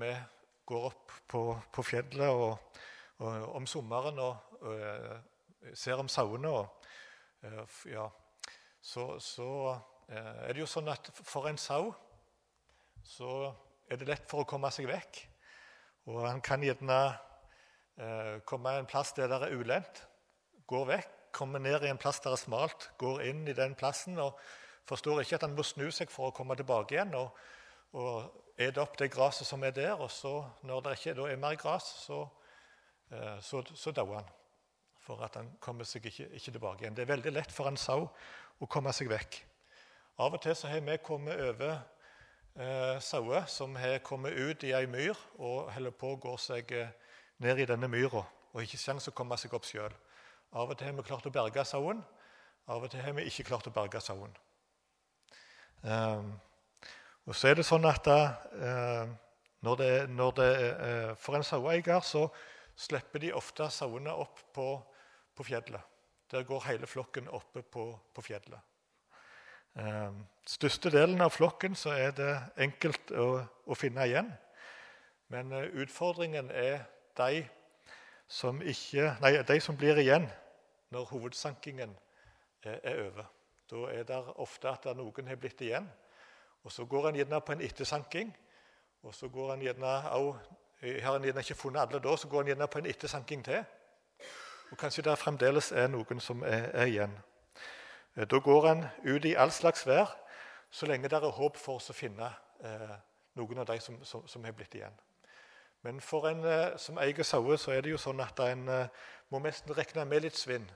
vi går opp på, på fjellet og, og, om sommeren og, og ser om sauene. Og, ja, så, så er det jo sånn at for en sau så er det lett for å komme seg vekk. Og han kan gjerne eh, komme en plass der det er ulendt, går vekk, kommer ned i en plass der det er smalt, går inn i den plassen og forstår ikke at han må snu seg for å komme tilbake igjen. og, og ete opp det gresset som er der, og så, når det ikke er mer gress, så, eh, så, så dauer han. For at han kommer seg ikke, ikke, tilbake igjen. Det er veldig lett for en sau å komme seg vekk. Av og til så har vi kommet over eh, sauer som har kommet ut i ei myr og holder på å gå seg eh, ned i denne myra og ikke sjanse å komme seg opp sjøl. Av og til har vi klart å berge sauen, av og til har vi ikke klart å berge sauen. Um, og så er det sånn at uh, når det, når det, uh, For en saueeier så slipper de ofte sauene opp på, på, fjellet. Der går hele flokken oppe på, på fjellet. Uh, største delen av flokken så er det enkelt å, å finne igjen. Men utfordringen er de som, ikke, nei, de som blir igjen når hovedsankingen er over. Da er det ofte at noen har blitt igjen. Og Så går en gjerne på en ettersanking. og så går en gjerne Har en gjerne ikke funnet alle da, så går en gjerne på en ettersanking til. Og Kanskje det fremdeles er noen som er, er igjen. Da går en ut i all slags vær så lenge det er håp for å finne eh, noen av de som, som, som, er blitt igjen. Men for en eh, som eier sauer, så er det jo sånn at en eh, må nesten regne med litt svinn.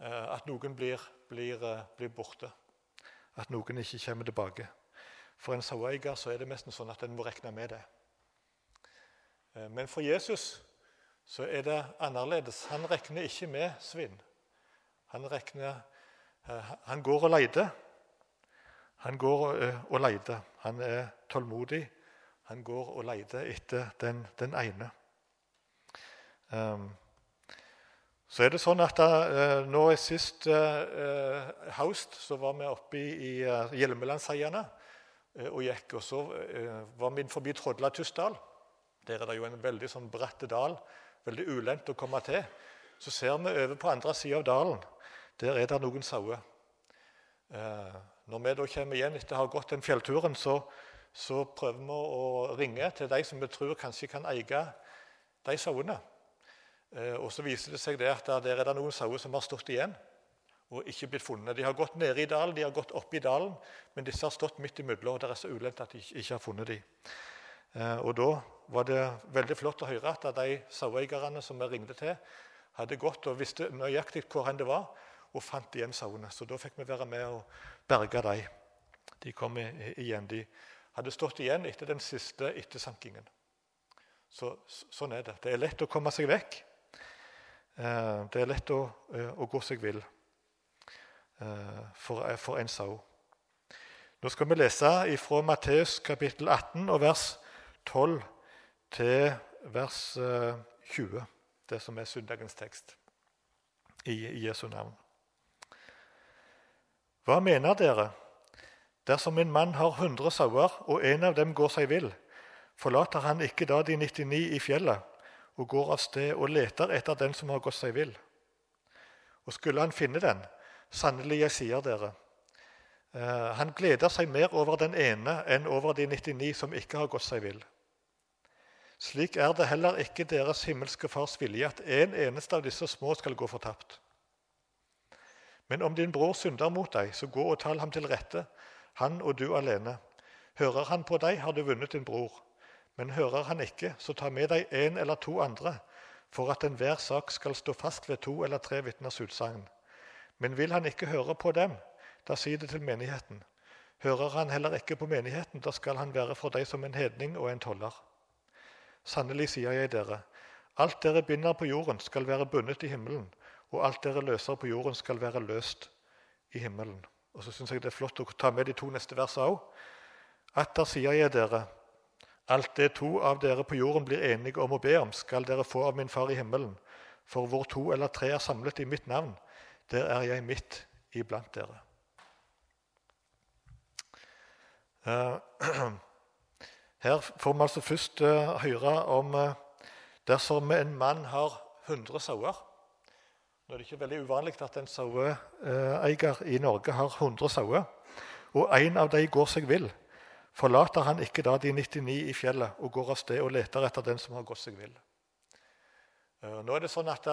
Eh, at noen blir, blir, blir, borte. At noen ikke kommer tilbake. For en saueeier er det nesten sånn at en må regne med det. Men for Jesus så er det annerledes. Han regner ikke med svinn. Han, regner, han går og leter. Han går og leter. Han er tålmodig. Han går og leter etter den, den ene. Um, så er det sånn at da, nå Sist uh, høst så var vi oppe i, i uh, Hjelmelandsheiene og gikk. og Så var vi forbi Trodlatustdal. Der er det jo en veldig sånn bratt dal. Veldig ulendt å komme til. Så ser vi over på andre sida av dalen. Der er det noen sauer. når vi da kommer igjen etter å ha gått den fjellturen, så så prøver vi å ringe til de som vi tror kanskje kan eie de sauene. Eh, og så viser det seg det at der er det noen sauer som har stått igjen og ikke blitt funnet. De har gått nede i dalen, de har gått opp i dalen, men disse har stått midt imellom. Og det er så ulendt at de ikke har funnet dem. Eh, og da var det veldig flott å høre at de saueeierne som vi ringte til, hadde gått og visste nøyaktig hvor det var, og fant igjen sauene. Så da fikk vi være med og berge dem. De kom igjen. de hadde stått igjen etter den siste ettersankingen. Så, sånn er det. Det er lett å komme seg vekk. Eh, det er lett å, eh, å gå seg vill eh, for, for en sau. Nå skal vi lese fra Matteus kapittel 18 og vers 12 til vers 20, det som er søndagens tekst i Jesu navn. Hva mener dere? Dersom en mann har 100 sauer, og en av dem går seg vill, forlater han ikke da de 99 i fjellet og går av sted og leter etter den som har gått seg vill? Og skulle han finne den, sannelig, jeg sier dere, eh, han gleder seg mer over den ene enn over de 99 som ikke har gått seg vill. Slik er det heller ikke deres himmelske Fars vilje at en eneste av disse små skal gå fortapt. Men om din bror synder mot deg, så gå og tal ham til rette han og du alene. Hører han på deg, har du vunnet din bror. Men hører han ikke, så ta med deg en eller to andre, for at enhver sak skal stå fast ved to eller tre vitners utsagn. Men vil han ikke høre på dem, da si det til menigheten. Hører han heller ikke på menigheten, da skal han være for deg som en hedning og en toller. Sannelig sier jeg dere, alt dere binder på jorden, skal være bundet i himmelen, og alt dere løser på jorden, skal være løst i himmelen. Og så syns jeg det er flott å ta med de to neste versene òg. Atter sier jeg dere, alt det to av dere på jorden blir enige om å be om, skal dere få av min Far i himmelen. For hvor to eller tre er samlet i mitt navn, der er jeg midt iblant dere. Her får vi altså først uh, høre om uh, dersom en mann har 100 sauer. Nå er det ikke veldig uvanlig at en saueeier i Norge har 100 sauer, og en av dem går seg vill. Forlater han ikke da de 99 i fjellet og går av sted og leter etter den som har gått seg vill? Uh, nå er det sånn at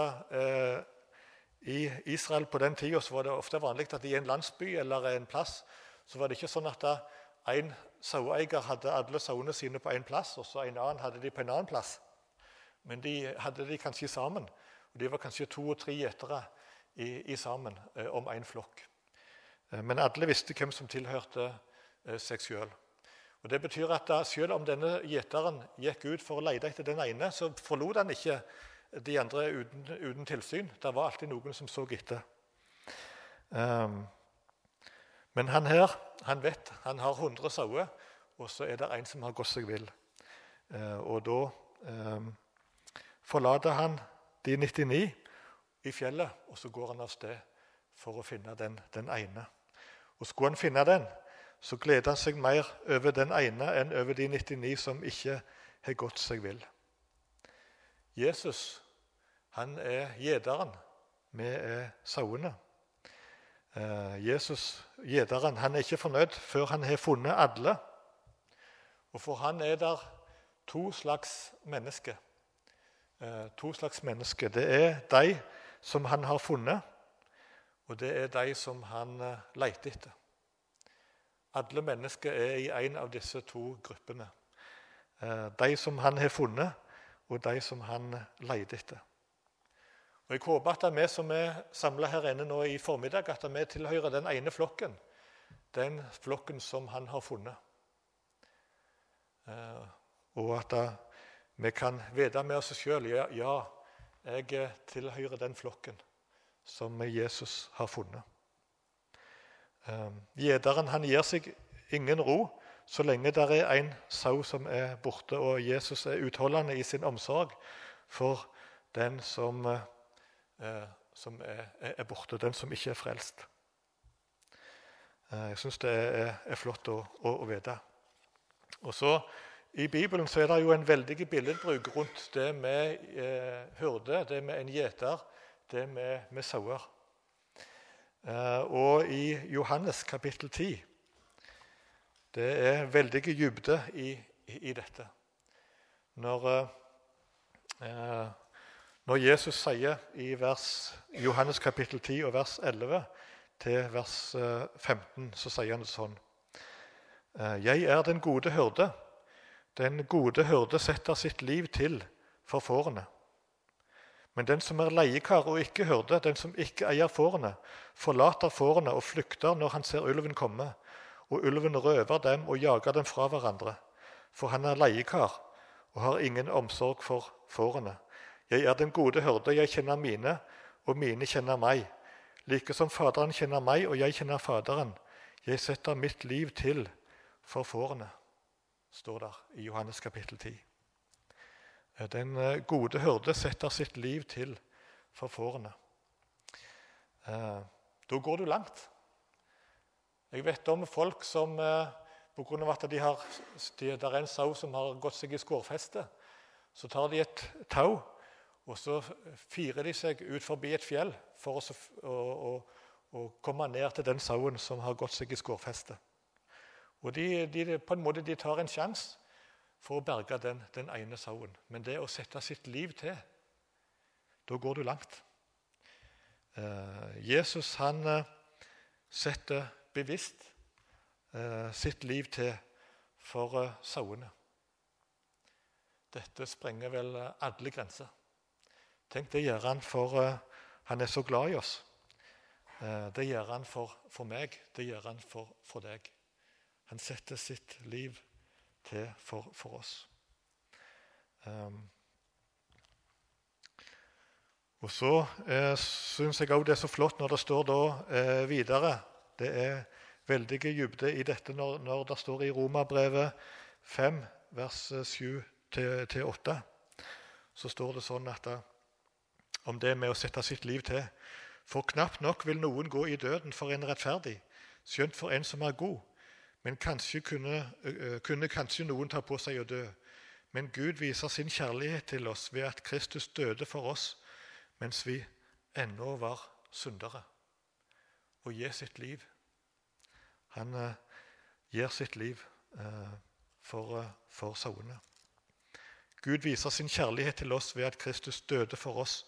i Israel på den tida var det ofte vanlig at i en landsby eller en plass så var det ikke sånn at en saueeier hadde alle sauene sine på én plass, og så en annen hadde de på en annen plass. Men de hadde de kanskje sammen. og De var kanskje to og tre gjetere i, i, sammen eh, om én flokk. Eh, men alle visste hvem som tilhørte eh, seg sjøl. Det betyr at da, selv om denne gjeteren gikk ut for å lete etter den ene, så forlot han ikke de andre uten, uten tilsyn. Det var alltid noen som så etter. Um, men han her han vet han har 100 sauer, og så er det en som har gått seg vill. Uh, og da um, forlater han de 99 i fjellet, og så går han av sted for å finne den, den ene. Og Skulle han finne den, så gleder han seg mer over den ene enn over de 99 som ikke har gått seg vill. Jesus han er gjederen. Vi er sauene. Eh, Jesus, gjederen, han er ikke fornøyd før han har funnet alle. Og For han er der to slags mennesker. Eh, to slags mennesker. Det er de som han har funnet, og det er de som han leiter leter etter. Alle mennesker er i en av disse to gruppene. De som han har funnet, og de som han leter etter. Og Jeg håper at vi som er samla her inne nå i formiddag, at vi tilhører den ene flokken. Den flokken som han har funnet. Eh, og at vi kan vite med oss sjøl ja, jeg tilhører den flokken som Jesus har funnet. Eh, gjeteren han gir seg ingen ro så lenge det er en sau som er borte, og Jesus er utholdende i sin omsorg for den som eh, som er, er, borte, den som ikke er frelst. Eh, jeg syns det er, er flott å, å, å, vite. Og så I Bibelen så er det jo en veldig billedbruk rundt det med eh, hyrde, det med en gjeter, det med, med sauer. Eh, og i Johannes kapittel 10 Det er veldige dybde i, i, dette. Når eh, når Jesus sier i vers, Johannes kapittel 10 og vers 11 til vers 15, eh, så sier han sånn eh, Jeg er den gode hyrde. Den gode hyrde setter sitt liv til for fårene. Men den som er leiekar og ikke hyrde, den som ikke eier fårene, forlater fårene og flykter når han ser ulven komme, og ulven røver dem og jager dem fra hverandre. For han er leiekar og har ingen omsorg for fårene. Jeg er den gode hyrde, jeg kjenner mine, og mine kjenner meg. Like som Faderen kjenner meg, og jeg kjenner Faderen. Jeg setter mitt liv til for fårene, står der i Johannes kapittel 10. Den eh, gode hyrde setter sitt liv til for fårene. Eh, da går du langt. Jeg vet om folk som eh, pga. at de har, det er en sau som har gått seg i skårfeste, så tar de et tau og så firer de seg ut forbi et fjell for å, å, å komme ned til den sauen som har gått seg i skårfestet. Og de, de, på en måte de tar en sjanse for å berge den, den, ene sauen. Men det å sette sitt liv til, da går du langt. Eh, Jesus han eh, setter bevisst eh, sitt liv til for sauene. Dette sprenger vel alle grenser. Tenk, Det gjør han for han er så glad i oss. Det gjør han for, for, meg, det gjør han for, for deg. Han setter sitt liv til for, for oss. Um, og Så eh, syns jeg òg det er så flott når det står da eh, videre Det er veldig dybde i dette når, når det står i Romerbrevet 5, vers 7-8. Så står det sånn at om det med å sette sitt liv til. For knapt nok vil noen gå i døden for en rettferdig, skjønt for en som er god. Men kanskje kunne, kunne kanskje noen ta på seg å dø. Men Gud viser sin kjærlighet til oss ved at Kristus døde for oss mens vi ennå var syndere, og gir sitt liv. Han uh, gir sitt liv uh, for, uh, for sauene. Gud viser sin kjærlighet til oss ved at Kristus døde for oss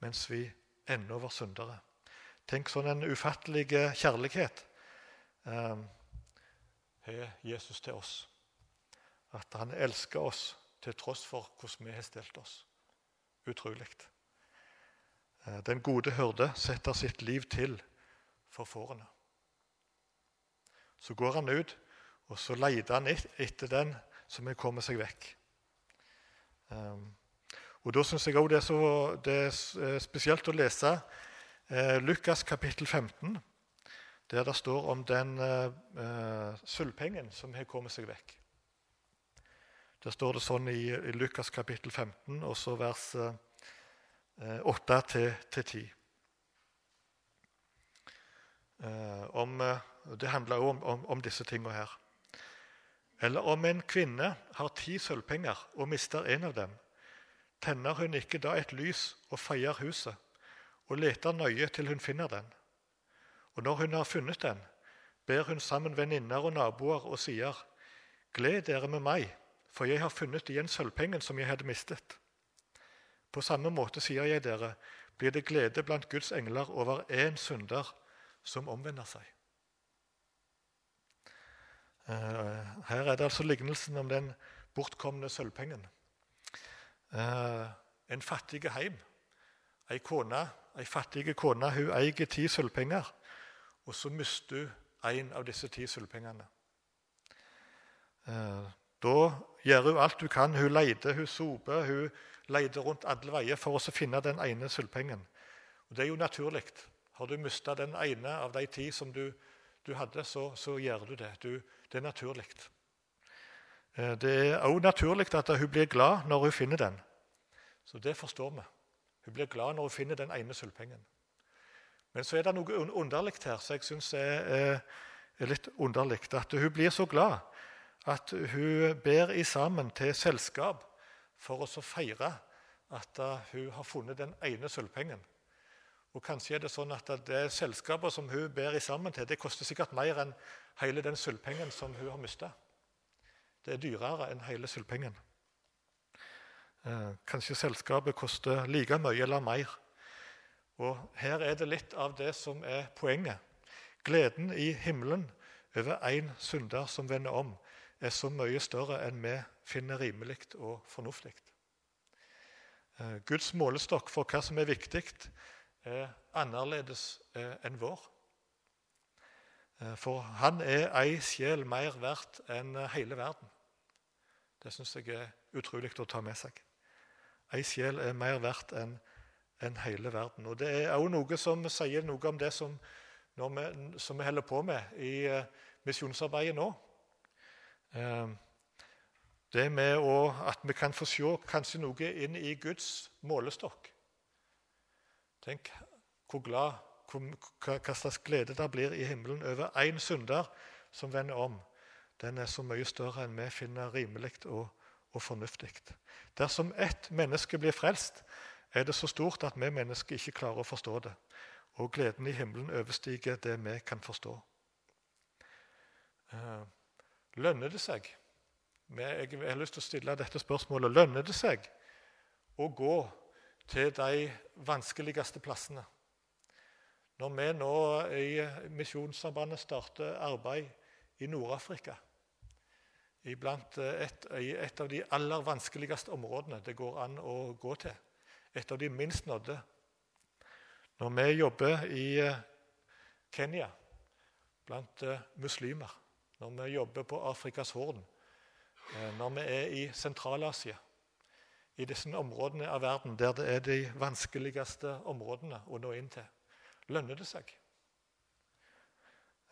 mens vi ennå var syndere. Tenk sånn en ufattelig kjærlighet har Jesus til oss. At han elsker oss til tross for hvordan vi har stelt oss. Utrolig. Eh, den gode hyrde setter sitt liv til for fårene. Så går han ut, og så leter han etter den som har kommet seg vekk. Ehm, og Da syns jeg òg det, det, er spesielt å lese eh, Lukas kapittel 15, der det står om den uh, sølvpengen som har kommet seg vekk. Der står det sånn i, i Lukas kapittel 15, og så vers uh, 8 til, 10. Uh, om, eh, det handler jo om, om, om disse tingene her. Eller om en kvinne har ti sølvpenger og mister en av dem, tenner hun ikke da et lys og feier huset og leter nøye til hun finner den. Og når hun har funnet den, ber hun sammen venninner og naboer og sier:" Gled dere med meg, for jeg har funnet igjen sølvpengen som jeg hadde mistet. På samme måte sier jeg dere, blir det glede blant Guds engler over én synder som omvender seg. Eh, her er det altså lignelsen om den bortkomne sølvpengen. Eh, en fattig heim. Ei kone, ei fattig kone hun eier ti sølvpenger, og så mister du en av disse ti sølvpengene. Eh, da gjør hun alt hun kan. Hun leter, hun soper, hun leter rundt alle veier for å finne den ene sølvpengen. Og Det er jo naturlig. Har du mista den ene av de ti som du, du hadde, så, så, gjør du det. Du, det er naturlig. Eh, det er òg naturlig at hun blir glad når hun finner den. Så det forstår vi. Hun blir glad når hun finner den ene sølvpengen. Men så er det noe underlig her som jeg syns er, er, litt underlig. At hun blir så glad at hun ber i sammen til selskap for å feire at hun har funnet den ene sølvpengen. Og Kanskje er det sånn at det selskapet som hun ber i sammen til, det koster sikkert mer enn hele den sølvpengen som hun har mista. Det er dyrere enn hele sølvpengen. Eh, kanskje selskapet koster like mye eller mer. Og Her er det litt av det som er poenget. Gleden i himmelen over én synder som vender om, er så mye større enn vi finner rimelig og fornuftig. Eh, Guds målestokk for hva som er viktig, er annerledes eh, enn vår. Eh, for han er ei sjel mer verdt enn hele verden. Det syns jeg er utrolig å ta med seg. Ei sjel er mer verdt enn en hele verden. Og Det er òg noe som sier noe om det som, vi, som vi holder på med i misjonsarbeidet nå. Uh, det med å, at vi kan få se kanskje noe inn i Guds målestokk. Tenk hvor glad, hva slags glede det blir i himmelen over én synder som vender om. Den er så mye større enn vi finner rimelig og, og fornuftig. Dersom ett menneske blir frelst, er det så stort at vi mennesker ikke klarer å forstå det. Og gleden i himmelen overstiger det vi kan forstå. Uh, Lønner det seg? Jeg har lyst til å stille dette spørsmålet. Lønner det seg å gå til de vanskeligste plassene? Når vi nå i Misjonssambandet starter arbeid i Nord-Afrika, i et, et av de aller vanskeligste områdene det går an å gå til, et av de minst nådde Når vi jobber i Kenya blant muslimer når vi jobber på Afrikas Horn, eh, når vi er i Sentral-Asia, i disse områdene av verden der det er de vanskeligste områdene å nå inn til. Lønner det seg?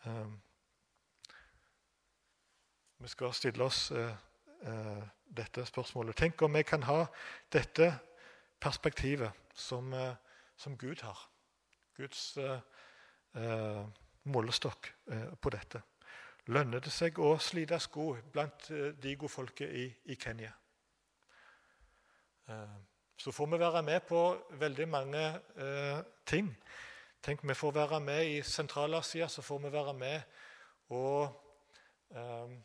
Um, vi skal stille oss dette spørsmålet. Tenk om vi kan ha dette perspektivet som, uh, som Gud har. Guds målestokk på dette. lønner det seg å slite sko blant eh, gode folket i, i, Kenya. Eh, så får vi være med på veldig mange eh, ting. Tenk, Vi får være med i Sentral-Asia, så får vi være med og eh,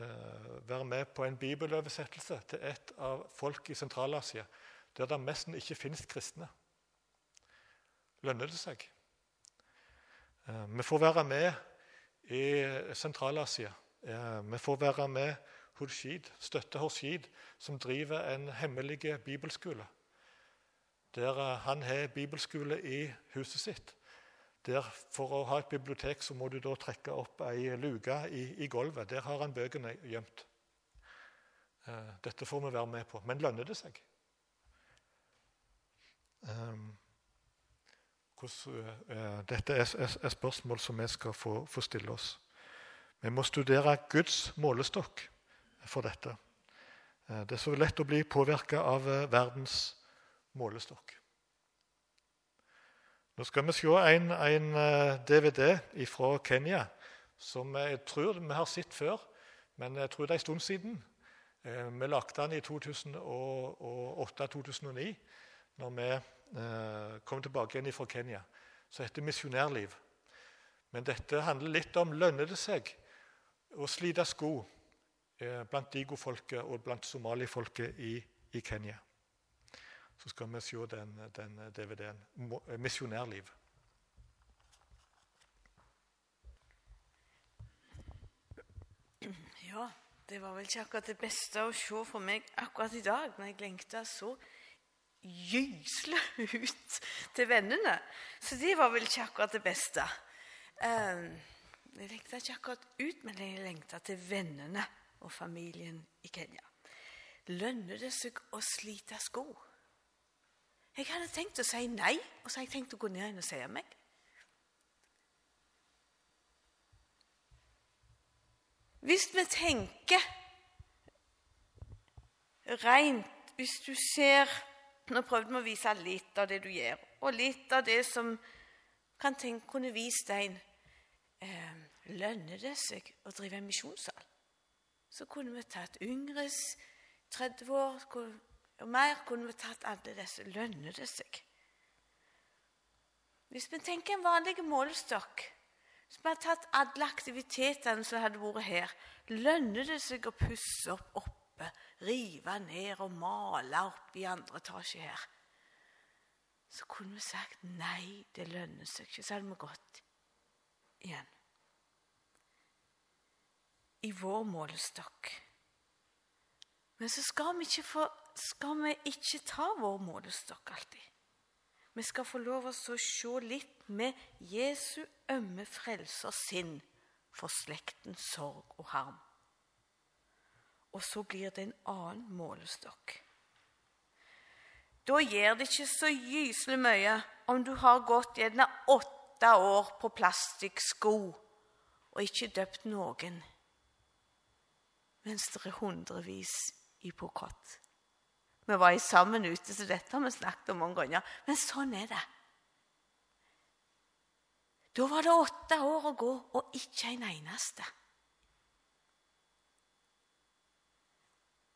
eh, være med på en bibeloversettelse til et av folk i Sentral-Asia der det nesten ikke finnes kristne. Lønner det seg? Eh, vi får være med i Sentral-Asia. Eh, vi får være med Hurshid, støtte Hurshid, som driver en hemmelig bibelskole der eh, han har bibelskole i huset sitt. Der For å ha et bibliotek så må du da trekke opp ei luke i, i gulvet. Der har han bøkene gjemt. Dette får vi være med på. Men lønner det seg? Hvordan, uh, dette er, spørsmål som vi skal få, stille oss. Vi må studere Guds målestokk for dette. Uh, det er så lett å bli påvirka av uh, verdens målestokk. Nå skal vi se en, en DVD eh, fra Kenya som jeg tror vi har sett før, men jeg tror det er en stund siden. Eh, vi lagde den i 2008-2009, når vi eh, kom tilbake igjen fra Kenya. Så heter 'Misjonærliv'. Men dette handler litt om lønner det seg å slite sko blant digofolket og blant somalifolket i, i Kenya så skal vi se den, den DVD-en. 'Misjonærliv'. Ja, det var vel ikke akkurat det beste å se for meg akkurat i dag, når jeg lengta så gyselig ut til vennene. Så det var vel ikke akkurat det beste. Jeg lengta ikke akkurat ut, men jeg lengta til vennene og familien i Kenya. Lønner det seg å slite sko? Jeg hadde tenkt å si nei, og så har jeg tenkt å gå ned inn og si meg. Hvis vi tenker rent Hvis du ser Nå prøvde vi å vise litt av det du gjør, og litt av det som kan tenke, kunne vist deg eh, Lønner det seg å drive en misjonssal? Så kunne vi tatt yngres 30 år, og mer kunne vi tatt alle disse. Lønner det seg? Hvis vi tenker en vanlig målestokk Hvis vi har tatt alle aktivitetene som hadde vært her, lønner det seg å pusse opp oppe, rive ned og male opp i andre etasje her? Så kunne vi sagt nei, det lønner seg ikke. Så hadde vi gått igjen. I vår målestokk. Men så skal vi ikke få skal vi ikke ta vår målestokk alltid. Vi skal få lov å se litt med Jesu ømme frelser sinn for slektens sorg og harm. Og så blir det en annen målestokk. Da gjør det ikke så gyselig mye om du har gått gjerne åtte år på plastikksko og ikke døpt noen, mens det er hundrevis i pokott. Vi var sammen ute, så dette har vi snakket om mange ganger. Men sånn er det. Da var det åtte år å gå, og ikke en eneste.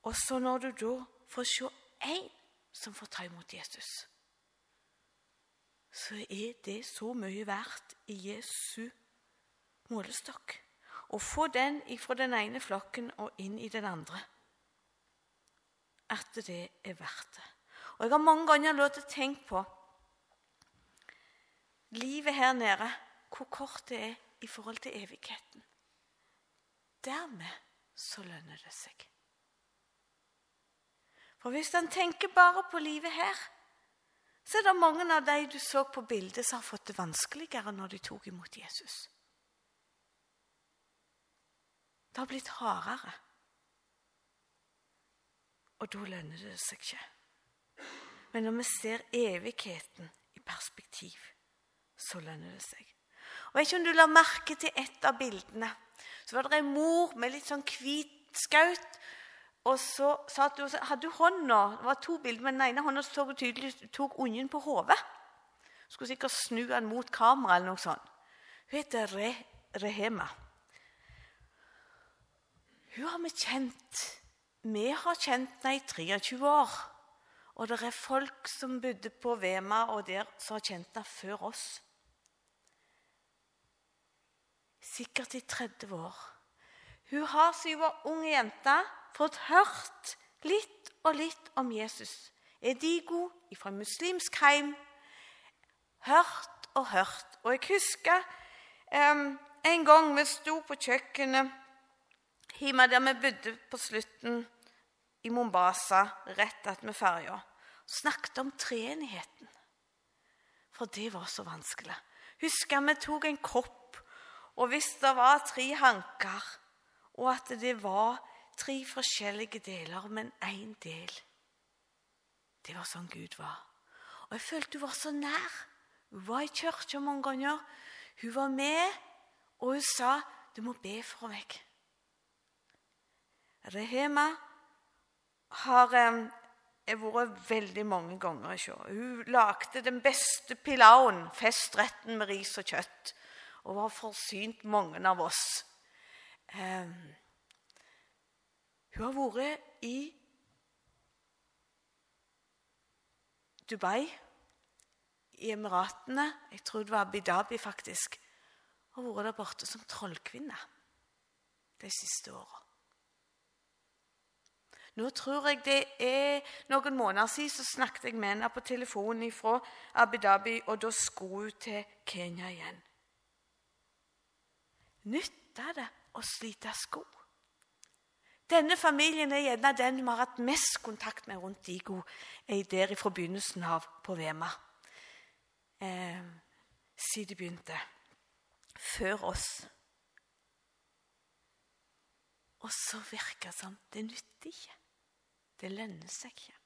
Og så når du da får se én som får ta imot Jesus, så er det så mye verdt i Jesu målestokk. Å få den fra den ene flokken og inn i den andre at det er verdt det. Og Jeg har mange ganger lov til å tenke på livet her nede, hvor kort det er i forhold til evigheten. Dermed så lønner det seg. For hvis en tenker bare på livet her, så er det mange av de du så på bildet, som har fått det vanskeligere når de tok imot Jesus. Det har blitt hardere. Og da lønner det seg ikke. Men når vi ser evigheten i perspektiv, så lønner det seg. Og Jeg vet ikke om du la merke til et av bildene. Så var det en mor med litt sånn hvit skaut. Og så satt hun, hadde hun hånda Det var to bilder, men den ene hånda så hun tydelig tok ungen på hodet. Skulle sikkert snu den mot kamera eller noe sånt. Hun heter Re, Rehema. Hun har vi kjent. Vi har kjent henne i 23 år. Og det er folk som bodde på Vema og der som har kjent henne før oss. Sikkert i 30 år. Hun har siden hun var ung jente, fått hørt litt og litt om Jesus. Edigo fra muslimsk heim. Hørt og hørt. Og jeg husker um, en gang vi sto på kjøkkenet hjemme der vi bodde på slutten i Mombasa, rett attmed ferja. Snakket om treenigheten. For det var så vanskelig. Husker vi tok en kopp, og hvis det var tre hanker, og at det var tre forskjellige deler, men én del Det var sånn Gud var. Og jeg følte hun var så nær. Hun var i kirka mange ganger. Hun var med, og hun sa 'Du må be for meg'. Rehema har jeg vært veldig mange ganger hos Hun lagde den beste pilauen, festretten med ris og kjøtt, og var forsynt mange av oss. Um, hun har vært i Dubai, i Emiratene, jeg tror det var Abu Dhabi faktisk, og vært der borte som trollkvinne de siste åra. Nå tror jeg det er noen måneder siden så snakket jeg med henne på telefonen fra Abu Dhabi, og da skulle hun til Kenya igjen. Nytta det å slite sko? Denne familien er gjerne den vi har hatt mest kontakt med rundt Digo der fra begynnelsen av på Vema. Eh, siden de begynte. Før oss. Og så virker det som det nytter ikke. Det lønner seg ikke.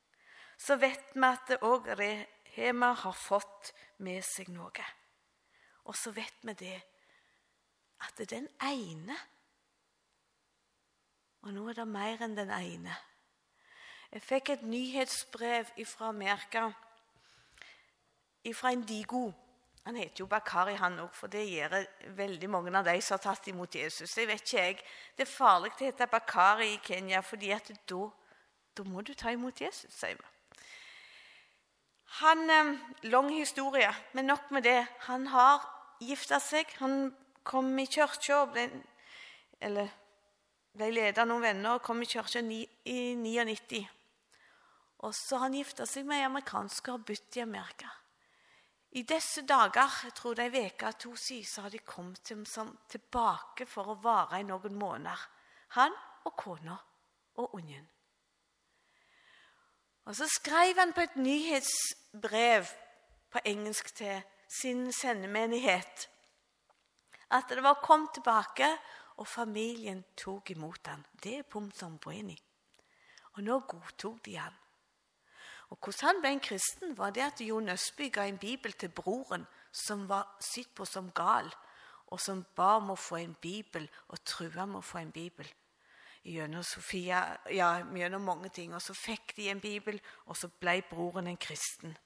Så vet vi at òg Rehema har fått med seg noe. Og så vet vi det at den ene og nå er det mer enn den ene. Jeg fikk et nyhetsbrev fra Amerika, fra Indigo. Han heter jo Bakari, han òg, for det gjør veldig mange av de som har tatt imot Jesus. Jeg vet ikke jeg. Det er farlig å hete Bakari i Kenya, fordi da, da må du ta imot Jesus, sier vi. Han, eh, Lang historie, men nok med det. Han har gifta seg. Han kom i kirka og ble Eller ble ledet av noen venner og kom i kirka i 99. Og så har han gifta seg med ei amerikansk og har bodd i Amerika. I disse dager, jeg tror det er ei uke to siden, så har de kommet tilbake for å vare i noen måneder. Han og kona og ungen. Og Så skrev han på et nyhetsbrev på engelsk til sin sendemenighet at det var kommet tilbake, og familien tok imot han. Det er punktum poeni. Og nå godtok de han. Og Hvordan han ble en kristen, var det at Jon Østby ga en bibel til broren som var sett på som gal, og som ba om å få en bibel og trua med å få en bibel. Gjennom Sofia, ja, gjennom mange ting. Og Så fikk de en bibel, og så ble broren en kristen.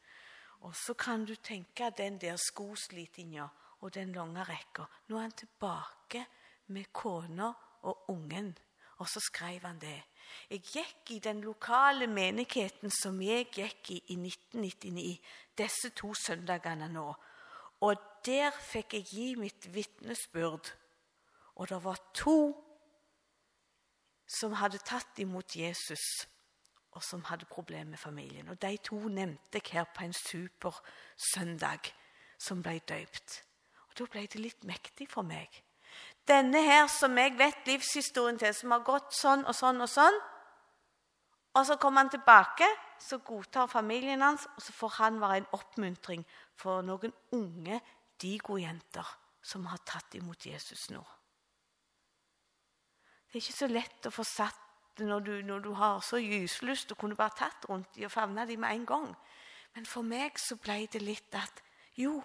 Og Så kan du tenke den der skoslitinga og den lange rekka. Nå er han tilbake med kona og ungen. Og så skrev han det. Jeg gikk i den lokale menigheten som jeg gikk i i 1999, disse to søndagene nå. Og der fikk jeg gi mitt vitnesbyrd. Og det var to som hadde tatt imot Jesus, og som hadde problemer med familien. Og de to nevnte jeg her på en super søndag som ble døypt. Og Da ble det litt mektig for meg. Denne her som jeg vet livshistorien til, som har gått sånn og sånn og sånn. Og så kommer han tilbake, så godtar familien hans, og så får han være en oppmuntring for noen unge digo-jenter som har tatt imot Jesus nå. Det er ikke så lett å få satt når når du har så gyselyst og kunne bare tatt rundt dem og favna dem med en gang. Men for meg så ble det litt at jo,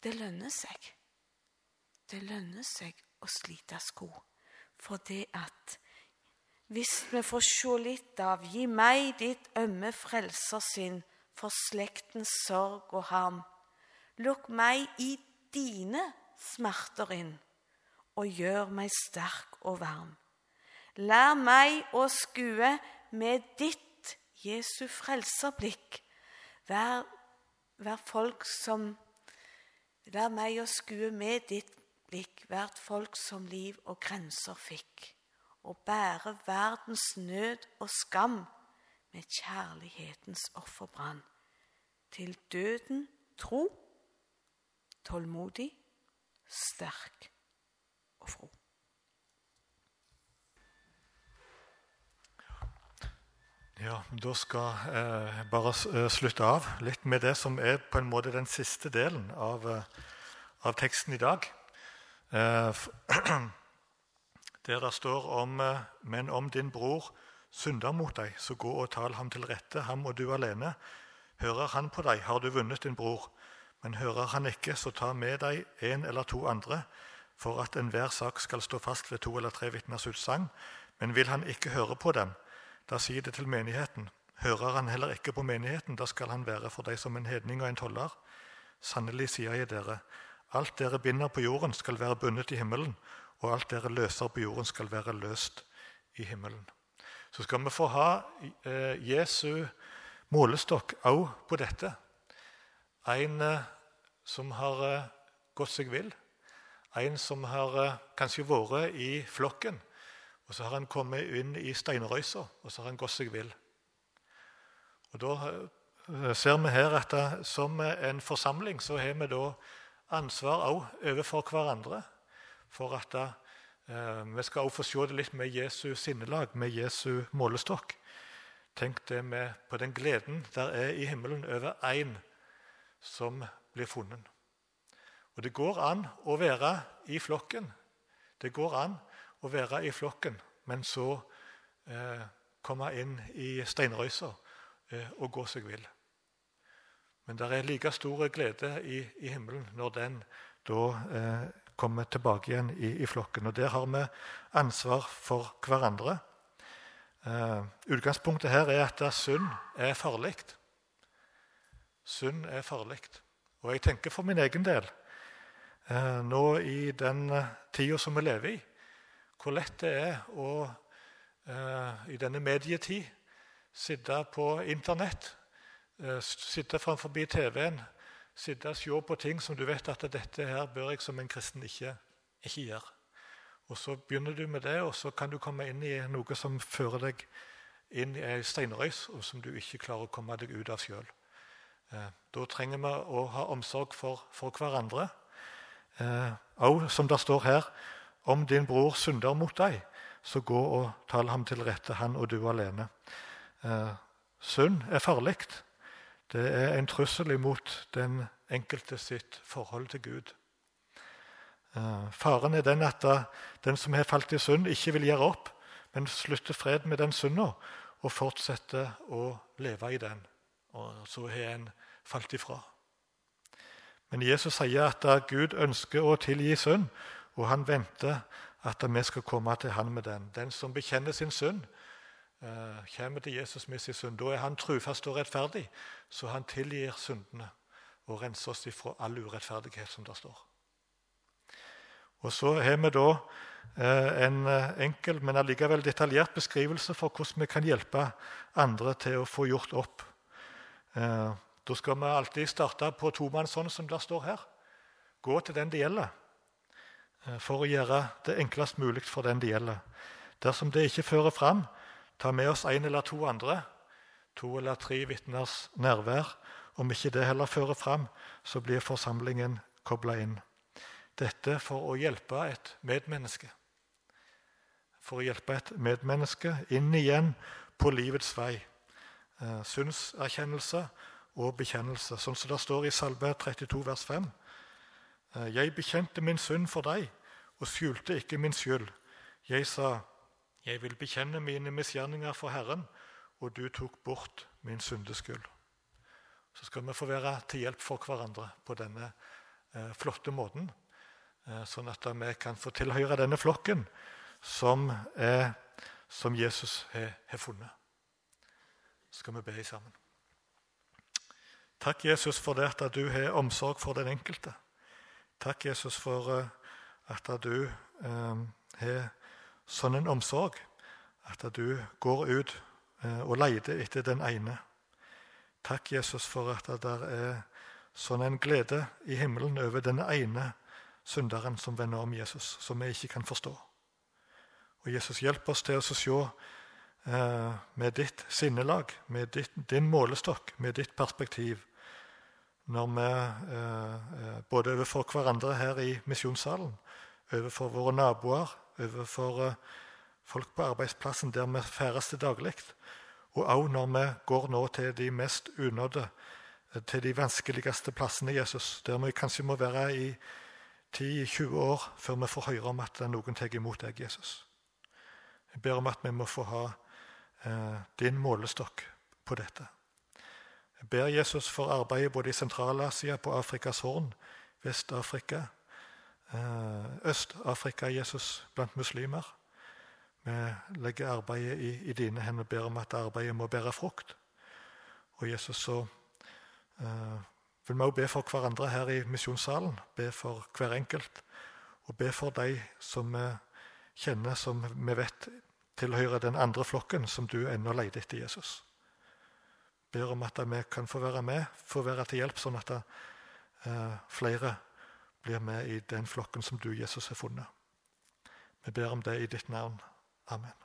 det lønner seg. Det lønner seg å slite sko, for det at hvis vi får se litt av Gi meg ditt ømme frelser sin for slektens sorg og harm. Lukk meg i dine smerter inn og gjør meg sterk og varm. Lær meg å skue med ditt Jesu frelserblikk. Vær, vær folk som Lær meg å skue med ditt blikk hvert folk som liv og grenser fikk, og bære verdens nød og skam med kjærlighetens offerbrann. Til døden tro, tålmodig, sterk og fro. Ja, Da skal jeg bare eh, slutte av litt med det som er på en måte den siste delen av, eh, av teksten i dag. Eh, der det står om Men om din bror synder mot deg, så gå og tal ham til rette, ham og du alene. Hører han på deg, har du vunnet din bror. Men hører han ikke, så ta med deg en eller to andre, for at enhver sak skal stå fast ved to eller tre vitners utsagn. Men vil han ikke høre på dem, da sier det til menigheten. Hører han heller ikke på menigheten, da skal han være for deg som en hedning og en toller. Sannelig sier jeg dere, alt dere binder på jorden, skal være bundet i himmelen, og alt dere løser på jorden, skal være løst i himmelen. Så skal vi få ha eh, Jesu målestokk òg på dette. En eh, som har eh, gått seg vill. En som har kanskje vært i flokken og så har han kommet inn i steinrøysa, og så har han gått seg vill. Og Da ser vi her at som en forsamling så har vi da ansvar også overfor hverandre for at eh, vi skal også få se det litt med Jesu sinnelag, med Jesu målestokk. Tenk det med på den gleden der er i himmelen over én som blir funnet. Og Det går an å være i flokken. Det går an å være i flokken, men så eh, komme inn i steinrøysa eh, og gå seg vill. Men det er like stor glede i, i himmelen når den da eh, kommer tilbake igjen i, i, flokken. Og Der har vi ansvar for hverandre. Eh, utgangspunktet her er at synd er farlig. Synd er farlig. Og jeg tenker for min egen del, eh, nå i den eh, tida som vi lever i, hvor lett det er å eh, i denne medietid sitte på Internett, sitte framfor TV-en, sitte og se på ting som du vet at dette her bør jeg som en kristen ikke, ikke gjøre. Og Så begynner du med det, og så kan du komme inn i noe som fører deg inn i ei steinrøys, og som du ikke klarer å komme deg ut av sjøl. Eh, da trenger vi å ha omsorg for, for hverandre. Og som det står her, om din bror synder mot deg, så gå og tal ham til rette, han og du alene. Eh, synd er farlig. Det er en trussel imot den enkelte sitt forhold til Gud. Eh, faren er den at den som har falt i synd, ikke vil gjøre opp, men slutte fred med den synda og fortsette å leve i den. Og så har en falt ifra. Men Jesus sier at Gud ønsker å tilgi synd, og han venter at vi skal komme til han med den. Den som bekjenner sin synd, kommer til Jesus med sin synd. Da er han trufast og rettferdig, så han tilgir syndene og renser oss ifra all urettferdighet, som det står. Og Så har vi da eh, en eh, enkel, men allikevel detaljert beskrivelse for hvordan vi kan hjelpe andre til å få gjort opp. Da skal vi alltid starte på tomannshånd, som det står her. Gå til den det gjelder. Eh, for å gjøre det enklest mulig for den det gjelder. Dersom det ikke fører fram, ta med oss en eller to andre. To eller tre vitners nærvær. Om ikke det heller fører fram, så blir forsamlingen kobla inn. Dette for å hjelpe et medmenneske. For å hjelpe et medmenneske inn igjen på livets vei. Synserkjennelse og bekjennelse, sånn som det står i Salme 32, vers 5. Eh, jeg bekjente min synd for deg og skjulte ikke min skyld. Jeg sa, jeg vil bekjenne mine misgjerninger for Herren, og du tok bort min syndeskyld. Så skal vi få være til hjelp for hverandre på denne eh, flotte måten, eh, sånn at vi kan få tilhøre denne flokken som, eh, som Jesus har, funnet. Så skal vi be sammen. Takk, Jesus, for det at du har omsorg for den enkelte. Takk, Jesus, for eh, at du eh, har sånn en omsorg At du går ut eh, og leter etter den ene. Takk, Jesus, for at det er sånn en glede i himmelen over den ene synderen som vender om Jesus, som vi ikke kan forstå. Og Jesus, hjelp oss til å se eh, med ditt sinnelag, med ditt, din målestokk, med ditt perspektiv, når vi eh, både overfor hverandre her i misjonssalen, overfor våre naboer, overfor eh, folk på arbeidsplassen der vi ferdes til daglig, og òg når vi går nå til de mest unådde, eh, til de vanskeligste plassene, Jesus, der vi kanskje må være i 10-20 år før vi får høre om at noen tar imot deg, Jesus. Jeg ber om at vi må få ha eh, din målestokk på dette. Jeg ber Jesus for arbeidet både i Sentral-Asia, på Afrikas Horn, Vest-Afrika, eh, Øst-Afrika, Jesus, blant muslimer. Vi legger arbeidet i, i dine hender og ber om at arbeidet må bære frukt. Og Jesus, så eh, vil vi også be for hverandre her i misjonssalen. Be for hver enkelt. Og be for de som vi kjenner, som vi vet tilhører den andre flokken som du ennå leter etter Jesus. Ber om at vi kan få være med, få være til hjelp, sånn at eh, flere blir med i den flokken som du, Jesus, har funnet. Vi ber om det i ditt navn. Amen.